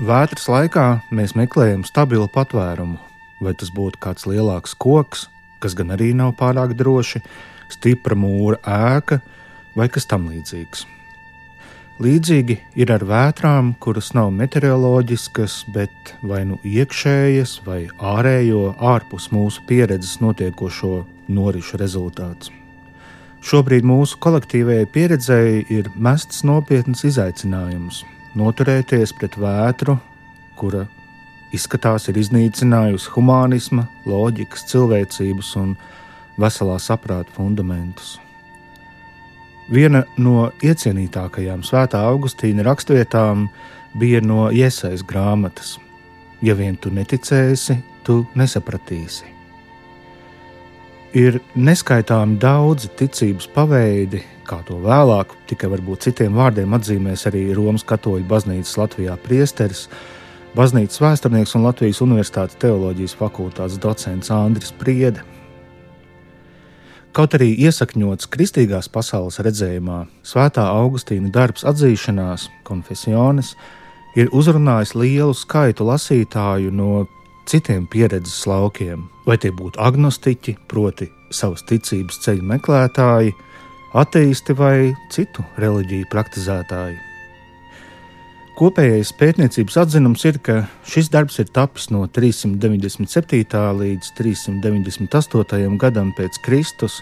Vētras laikā mēs meklējam stabilu patvērumu, vai tas būtu kāds lielāks koks, kas gan arī nav pārāk droši, stipra mūra ēka vai kas tamlīdzīgs. Līdzīgi ir ar vētrām, kuras nav meteoroloģiskas, bet vai nu iekšējas vai ārējo, ārpus mūsu pieredzes notiekošo norišu rezultāts. Šobrīd mūsu kolektīvajai pieredzēji ir mests nopietns izaicinājums - noturēties pret vētru, kura izskatās ir iznīcinājusi humanisma, loģikas, cilvēcības un veselā saprāta fundamentus. Viena no iecienītākajām svētā Augustīna raksturvietām bija no iesaistas grāmatas: Ja vien tu neticēsi, tu nesapratīsi. Ir neskaitāmi daudzi ticības paveidi, kā to vēlāk, tikai varbūt citiem vārdiem atzīmēs arī Romas katoļu baznīcas Latvijā priesteris, baznīcas vēsturnieks un Latvijas Universitātes teoloģijas fakultātes docents Andris Priede. Kaut arī iesakņots kristīgās pasaules redzējumā, Svētā Augustīna darbs atzīšanās, konfesiones, ir uzrunājis lielu skaitu lasītāju no citiem pieredzes laukiem, vai tie būtu agnostiķi, proti, savas ticības ceļu meklētāji, ateisti vai citu reliģiju praktizētāji. Kopējais pētniecības atzinums ir, ka šis darbs ir tapis no 397. līdz 398. gadam pēc Kristus.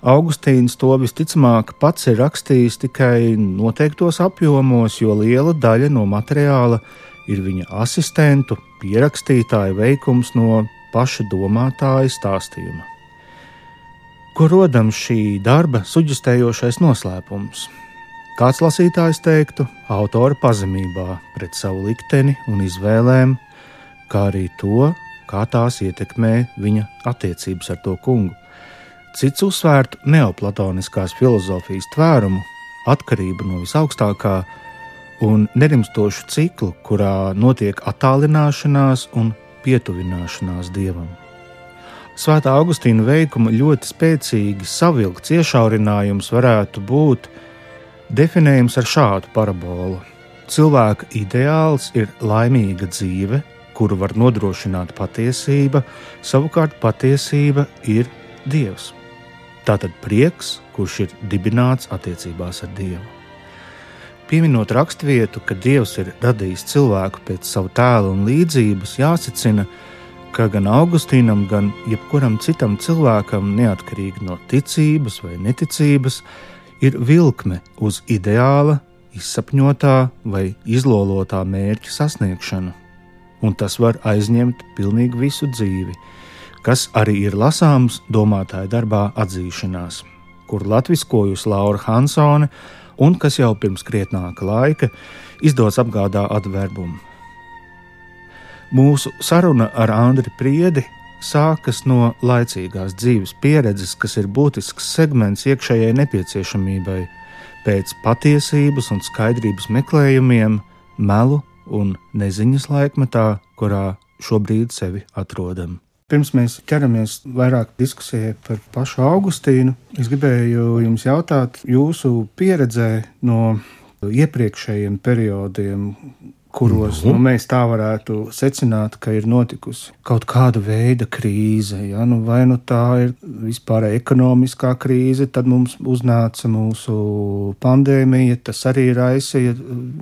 Augustīns to visticamāk pats ir rakstījis tikai noteiktos apjomos, jo liela daļa no materiāla ir viņa asistentu, pierakstītāja veikums no paša domātāja stāstījuma. Ko rodams šī darba suģistējošais noslēpums? Kāds lasītājs teiktu, autora pazemībā pret savu likteni un izvēlēm, kā arī to, kā tās ietekmē viņa attiecības ar to kungu. Cits uzsvērtu neoplatoniskās filozofijas tvērumu, atkarību no visaugstākā un nerimstošu ciklu, kurā notiek attālināšanās un pietuvināšanās dievam. Svētā Augustīna veikuma ļoti spēcīgi savilkts iešaurinājums varētu būt definējams ar šādu parabolu. Cilvēka ideāls ir laimīga dzīve, kuru var nodrošināt patiesība, savukārt patiesība ir Dievs. Tātad prieks, kurš ir dibināts attiecībās ar Dievu. Pieminot raksturvietu, ka Dievs ir radījis cilvēku pēc sava tēla un līdzības, jāsacina, ka gan Augustīnam, gan jebkuram citam cilvēkam, neatkarīgi no ticības vai neticības, ir vilkme uz ideāla, izsapņotā vai izlolotā mērķa sasniegšanu, un tas var aizņemt pilnīgi visu dzīvi, kas arī ir lasāms domātāja darbā atzīšanās, kur latviskojusi Laura Hansone un kas jau pirms krietnāka laika izdodas apgādā adverbumu. Mūsu saruna ar Andriu Priedi sākas no laicīgās dzīves pieredzes, kas ir būtisks segments iekšējai nepieciešamībai, pēc patiesības un skaidrības meklējumiem, melu un neziņas laikmetā, kurā šobrīd sevi atrodam. Pirms mēs ķeramies vairāk diskusijai par pašu Augustīnu, es gribēju jums jautāt, jūsu pieredzē no iepriekšējiem periodiem, kuros nu, mēs tā varētu secināt, ka ir notikusi kaut kāda veida krīze. Ja? Nu, vai nu tā ir vispār ekonomiskā krīze, tad mums uznāca mūsu pandēmija, tas arī raisīja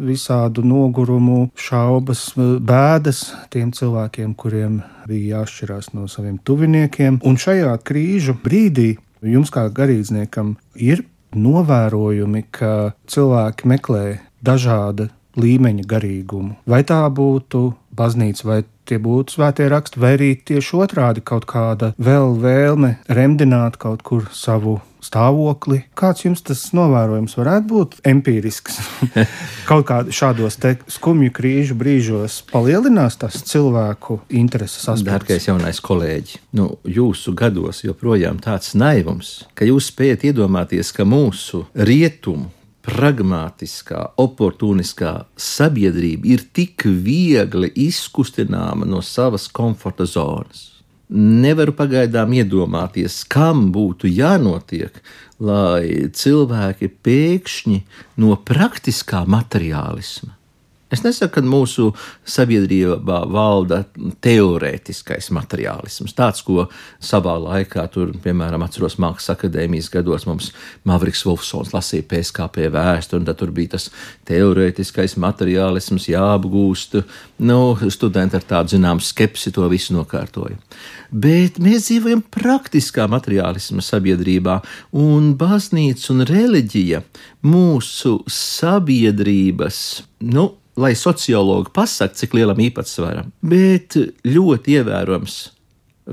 visādu nogurumu, šaubas, bēdas tiem cilvēkiem, kuriem bija jāšķirās no saviem tuviniekiem. Un šajā krīžu brīdī jums kā garīdzniekam ir novērojumi, ka cilvēki meklē dažāda līmeņa garīgumu. Vai tā būtu baznīca, vai tie būtu svētie raksti, vai arī tieši otrādi kaut kāda vēl vēlme remdināt kaut kur savu stāvokli. Kāds jums tas novērojums varētu būt empirisks? kaut kādā šādos skumju krīžu brīžos palielinās tas cilvēku intereses aspekts. Dārgais jaunais kolēģi, nu, jūsu gados joprojām tāds naivums, ka jūs spējat iedomāties, ka mūsu rietumu pragmatiskā, oportuniskā sabiedrība ir tik viegli izkustināma no savas komforta zonas. Nevaru pagaidām iedomāties, kam būtu jānotiek, lai cilvēki pēkšņi no praktiskā materiālisma Es nesaku, ka mūsu sabiedrībā valda teorētiskais materiālisms. Tāds, ko savā laikā, tur, piemēram, atceros Mākslas akadēmijas gados, mums Mavriks Wolfsons lasīja PSKP vēsturi, un tad tur bija tas teorētiskais materiālisms jāapgūst. Nu, studenti ar tādu zināmu skepsi to visu nokārtoja. Bet mēs dzīvojam praktiskā materiālisma sabiedrībā, un baznīca un reliģija mūsu sabiedrības, nu, lai sociologi pasakā, cik lielam īpatsvaram, bet ļoti ievērojams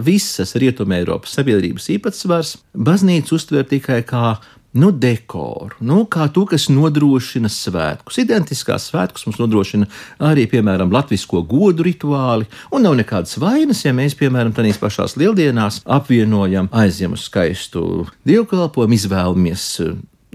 visas Rietumē Eiropas sabiedrības īpatsvars, baznīca uztver tikai kā nu, dekoru, nu, kā to, kas nodrošina svētkus. Identiskās svētkus mums nodrošina arī, piemēram, latviešu godu rituāli, un nav nekādas vainas, ja mēs, piemēram, tādās pašās lieldienās apvienojam aizjemu skaistu dievkalpojumu, izvēlamies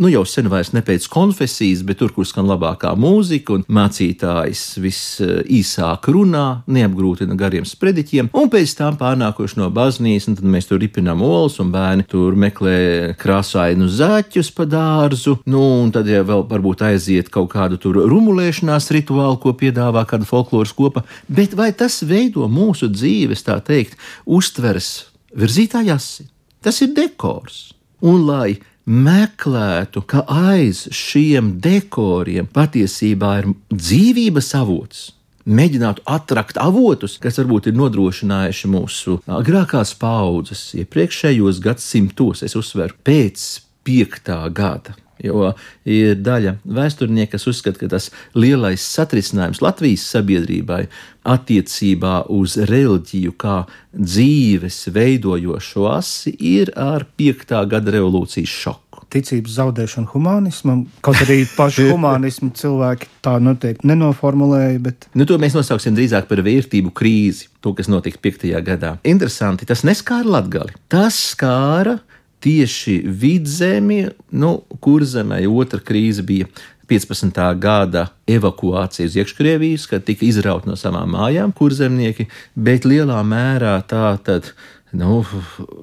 nu jau sen vairs ne pēc konfesijas, bet tur, kur skan labākā mūzika un mācītājs visīsāk runā, neapgrūtina gariem sprediķiem, un pēc tam pārnākuši no baznīcas, un tad mēs tur ripinām olas, un bērni tur meklē krāsainu zaķus pa dārzu, nu, un tad jau vēl varbūt aiziet kaut kādu tur rumulēšanās rituālu, ko piedāvā kāda folkloras kopa, bet vai tas veido mūsu dzīves, tā teikt, uztveres virzītājas? Tas ir dekors. Un lai meklētu, ka aiz šiem dekoriem patiesībā ir dzīvības avots. Mēģinātu atrast avotus, kas varbūt ir nodrošinājuši mūsu agrākās paudzes, iepriekšējos gadsimtos, es uzsveru, pēc piektā gada Jo ir daļa vēsturnieku, kas uzskata, ka tas lielais satricinājums Latvijas sabiedrībai attiecībā uz reliģiju kā dzīves veidojošo asi ir ar 5. gada revolūcijas šoku. Ticības zaudēšana humanismam, kaut arī pašu humanismu cilvēki tā noteikti nenoformulēja. Bet... Nu, to mēs nosauksim drīzāk par vērtību krīzi, to, kas notika 5. gadā. Interesanti, tas neskāra Latgali. Tas skāra tieši vidzemi, nu, kur zemē otra krīze bija 15. gada evakuācija uz iekškrievijas, kad tika izrauti no savām mājām kurzemnieki, bet lielā mērā tā tad, nu,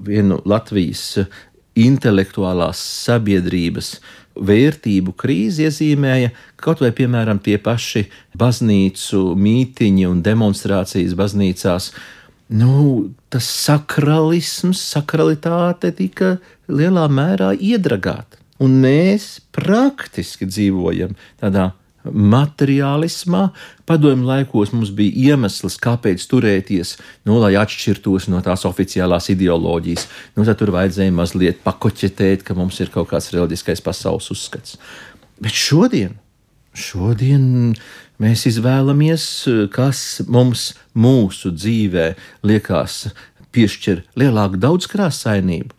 vienu Latvijas intelektuālās sabiedrības vērtību krīzi iezīmēja kaut vai, piemēram, tie paši baznīcu mītiņi un demonstrācijas baznīcās, nu, tas sakralisms, sakralitāte tika lielā mērā iedragāta. Un mēs praktiski dzīvojam tādā materiālismā. Padomju laikos mums bija iemesls, kāpēc turēties, nu, lai atšķirtos no tās oficiālās ideoloģijas. Nu, tad tur vajadzēja mazliet pakoķetēt, ka mums ir kaut kāds reliģiskais pasaules uzskats. Bet šodien, šodien Mēs izvēlamies, kas mums mūsu dzīvē liekas piešķir lielāku daudzkrāsainību.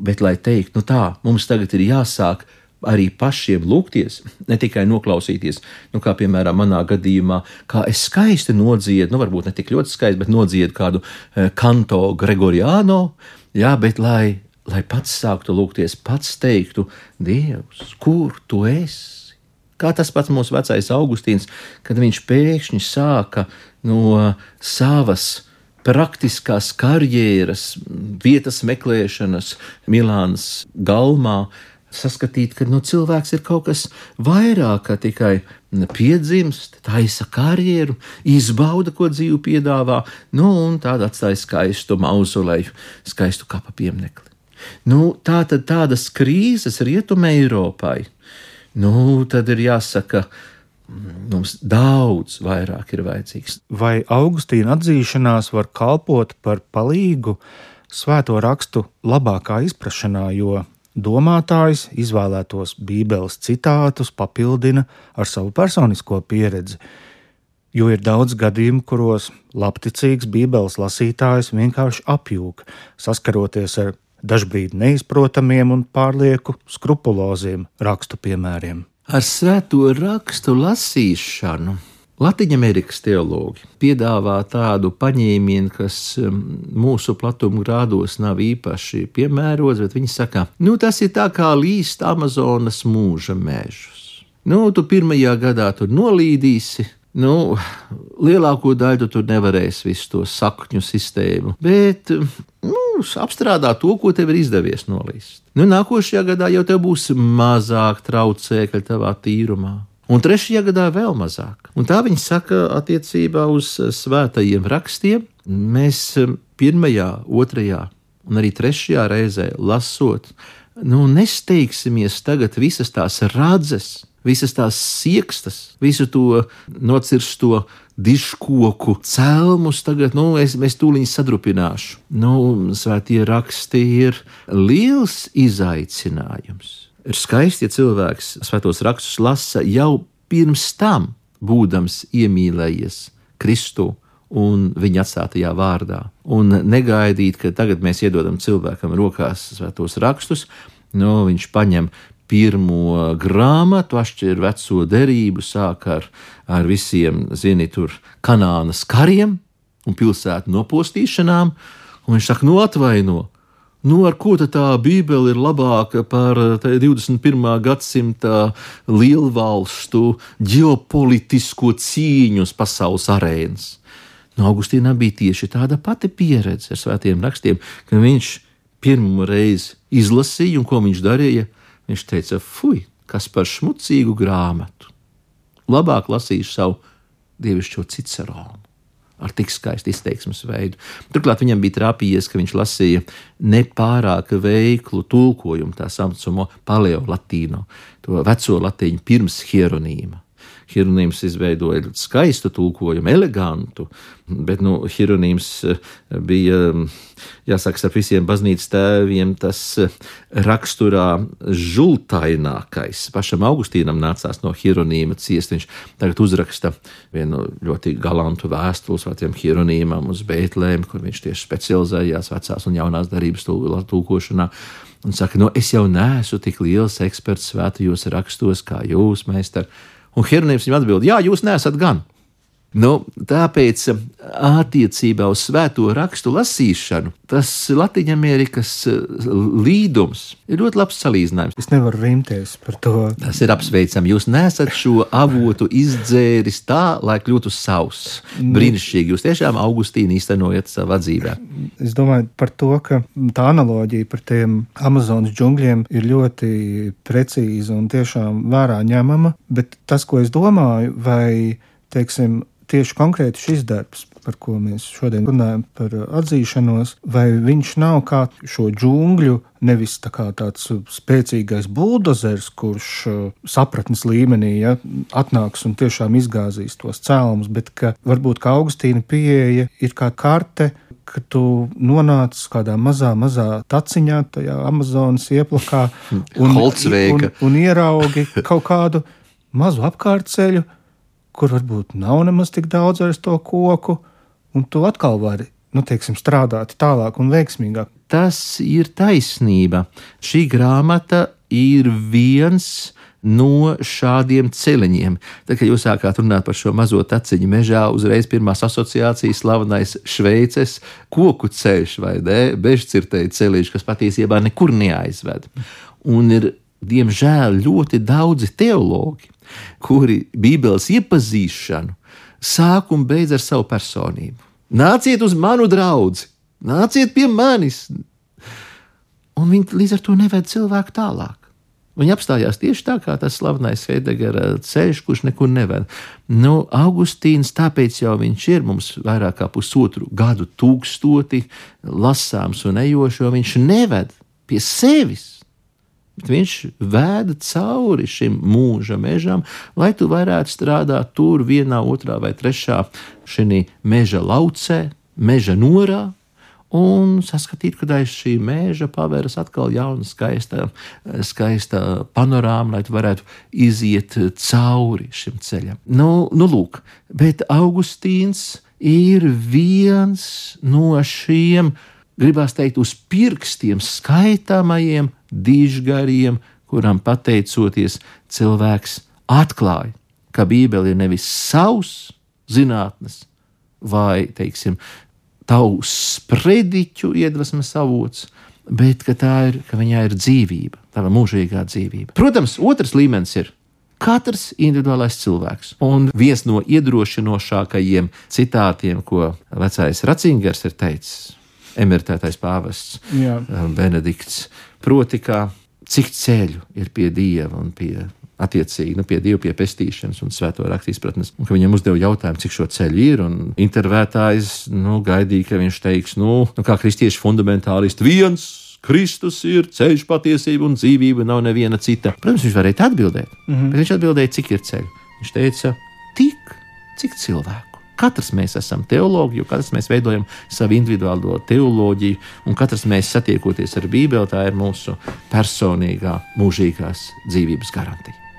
Bet, lai teiktu, nu tā, mums tagad ir jāsāk arī pašiem lūgties, ne tikai noklausīties, nu, kā piemēram manā gadījumā, kā es skaisti nodziedu, nu, varbūt ne tik ļoti skaisti, bet nodziedu kādu eh, kanto Gregoriāno, jā, bet lai, lai pats sāktu lūgties, pats teiktu, Dievs, kur tu esi? Kā tas pats mūsu vecais Augustīns, kad viņš pēkšņi sāka no savas praktiskās karjeras, vietas meklēšanas Milānas galmā, saskatīt, ka nu, cilvēks ir kaut kas vairāk kā tikai piedzimst, taisa karjeru, izbauda, ko dzīve piedāvā, nu, un tāda atstāja skaistu mauzoleju, skaistu kapa pieminekli. Nu, tā tad tādas krīzes rietumē Eiropai nu, tad ir jāsaka, mums daudz vairāk ir vajadzīgs. Vai Augustīna atzīšanās var kalpot par palīgu svēto rakstu labākā izprašanā, jo domātājs izvēlētos Bībeles citātus papildina ar savu personisko pieredzi. Jo ir daudz gadījumu, kuros labticīgs Bībeles lasītājs vienkārši apjūg, saskaroties ar dažkārt neizprotamiem un pārlieku skrupuloziem rakstu piemēriem. Ar svēto rakstu lasīšanu Latvijas teologi piedāvā tādu paņēmienu, kas um, mūsu platuma grādos nav īpaši piemērots, bet viņi saka, nu, tas ir tā kā līst Amazonas mūža mežus. Nu, tu pirmajā gadā tur nolīdīsi, Nu, lielāko daļu tur nevarēs visu to sakņu sistēmu, bet nu, apstrādā to, ko tev ir izdevies nolīst. Nu, nākošajā gadā jau tev būs mazāk traucēkļu tavā tīrumā. un trešajā gadā vēl mazāk. Un tā viņi saka attiecībā uz svētajiem rakstiem. Mēs pirmajā, otrajā un arī trešajā reizē lasot, nu, nesteigsimies tagad visas tās radzes, visas tās siekstas, visu to nocirsto diškoku cēlumus, tagad, nu, es, es tūlīt sadrupināšu. Nu, svētie raksti ir liels izaicinājums. Ir skaisti, ja cilvēks svētos rakstus lasa jau pirms tam, būdams iemīlējies Kristu un viņa atstātajā vārdā. Un negaidīt, ka tagad mēs iedodam cilvēkam rokās svētos rakstus, nu, viņš paņem pirmo grāmatu, atšķir veco derību, sāk ar, ar visiem, zini, tur kanānas kariem un pilsētu nopostīšanām, un viņš saka, no nu, atvaino. Nu, ar ko tā Bībele ir labāka par 21. gadsimta lielvalstu ģeopolitisko cīņu uz pasaules arēnas? Nu, Augustīnam bija tieši tāda pati pieredze ar svētiem rakstiem, ka viņš pirmo reizi izlasīja un ko viņš darīja Viņš teica, fuj, kas par šmucīgu grāmatu. Labāk lasīšu savu dievišķo ciceronu ar tik skaistu izteiksmes veidu. Turklāt viņam bija trāpījies, ka viņš lasīja nepārāk veiklu tulkojumu, tā saucamo paleolatīnu, to veco latīņu pirms hieronīma. Hieronīms izveidoja skaistu tulkojumu, elegantu, bet nu, Hieronīms eh, bija, jāsaka, ar visiem baznīcas tēviem tas eh, raksturā žultainākais. Pašam Augustīnam nācās no Hieronīma ciest. Viņš tagad uzraksta vienu ļoti galantu vēstuli svētiem Hieronīmam uz Beitlēm, kur viņš tieši specializējās vecās un jaunās darības tulkošanā. Un saka, no es jau neesmu tik liels eksperts svētajos rakstos kā jūs, meistars Un Hernēms viņam atbild: Jā, jūs nesat gan. Nu, tāpēc attiecībā uz svēto rakstu lasīšanu tas Latvijas līdums ir ļoti labs salīdzinājums. Es nevaru rimties par to. Tas ir apsveicami. Jūs nesat šo avotu izdzēris tā, lai kļūtu savs. Nu. Brīnišķīgi. Jūs tiešām Augustīnu īstenojat savā dzīvē. Es domāju par to, ka tā analoģija par tiem Amazonas džungļiem ir ļoti precīza un tiešām vērā ņemama. Bet tas, ko es domāju, vai teiksim, tieši konkrēti šis darbs, par ko mēs šodien runājam, par atzīšanos, vai viņš nav kā šo džungļu, nevis tā kā tāds spēcīgais buldozers, kurš uh, sapratnes līmenī ja, atnāks un tiešām izgāzīs tos cēlumus, bet ka varbūt kā Augustīna pieeja ir kā karte ka tu nonāc kādā mazā, mazā taciņā, tajā Amazonas ieplakā, un, un, un ieraugi kaut kādu mazu apkārtceļu, kur varbūt nav nemaz tik daudz vairs to koku, un tu atkal vari nu, teiksim, strādāt tālāk un veiksmīgāk. Tas ir taisnība. Šī grāmata ir viens no šādiem ceļiem. Tad, kad jūs sākāt runāt par šo mazo taciņu mežā, uzreiz pirmās asociācijas slavenais Šveices koku ceļš vai bežcirtēju ceļš, kas patiesībā nekur neaizved. Un ir, diemžēl, ļoti daudzi teologi, kuri Bībeles iepazīšanu sāk un beidz ar savu personību. Nāciet uz manu draugu, nāciet pie manis! Un viņi līdz ar to neved cilvēku tālāk. Viņi apstājās tieši tā, kā tas slavenais Heidegera ceļš, kurš nekur neved. Nu, Augustīns, tāpēc jau viņš ir mums vairāk kā pusotru gadu tūkstoti lasāms un ejošo, viņš neved pie sevis Viņš vēda cauri šim mūža mežam, lai tu varētu strādāt tur, vienā, otrā vai trešā šī meža laucē, meža norā, un saskatīt, kad aiz šī meža pavēras atkal jauna, skaista, skaista panorāma, lai tu varētu iziet cauri šim ceļam. Nu, nu lūk, bet Augustīns ir viens no šiem, gribās teikt, uz pirkstiem skaitāmajiem dižgariem, kuram pateicoties cilvēks atklāja, ka Bībele ir nevis savs zinātnes vai, teiksim, tavs sprediķu iedvesmas avots, bet ka tā ir, ka viņā ir dzīvība, tava mūžīgā dzīvība. Protams, otrs līmenis ir katrs individuālais cilvēks. Un viens no iedrošinošākajiem citātiem, ko vecais Racingers ir teicis, emeritētais pāvests Jā. Benedikts Proti, kā cik ceļu ir pie Dieva un pie attiecīgi nu, pie dieva pie pestīšanas un svēto rakstu izpratnes. Un, viņam uzdeva jautājumu, cik šo ceļu ir, un intervētājs nu, gaidīja, ka viņš teiks, nu, nu kā kristiešu fundamentālisti, viens. Kristus ir ceļš, patiesība un dzīvība, nav neviena cita. Protams, viņš varēja atbildēt, mm -hmm. bet viņš atbildēja, cik ir ceļu. Viņš teica, tik, cik cilvēku. Katrs mēs esam teologi, jo katrs mēs veidojam savu individuālo teoloģiju, un katrs mēs satiekoties ar Bībeli, tā ir mūsu personīgā, mūžīgās dzīvības garantija.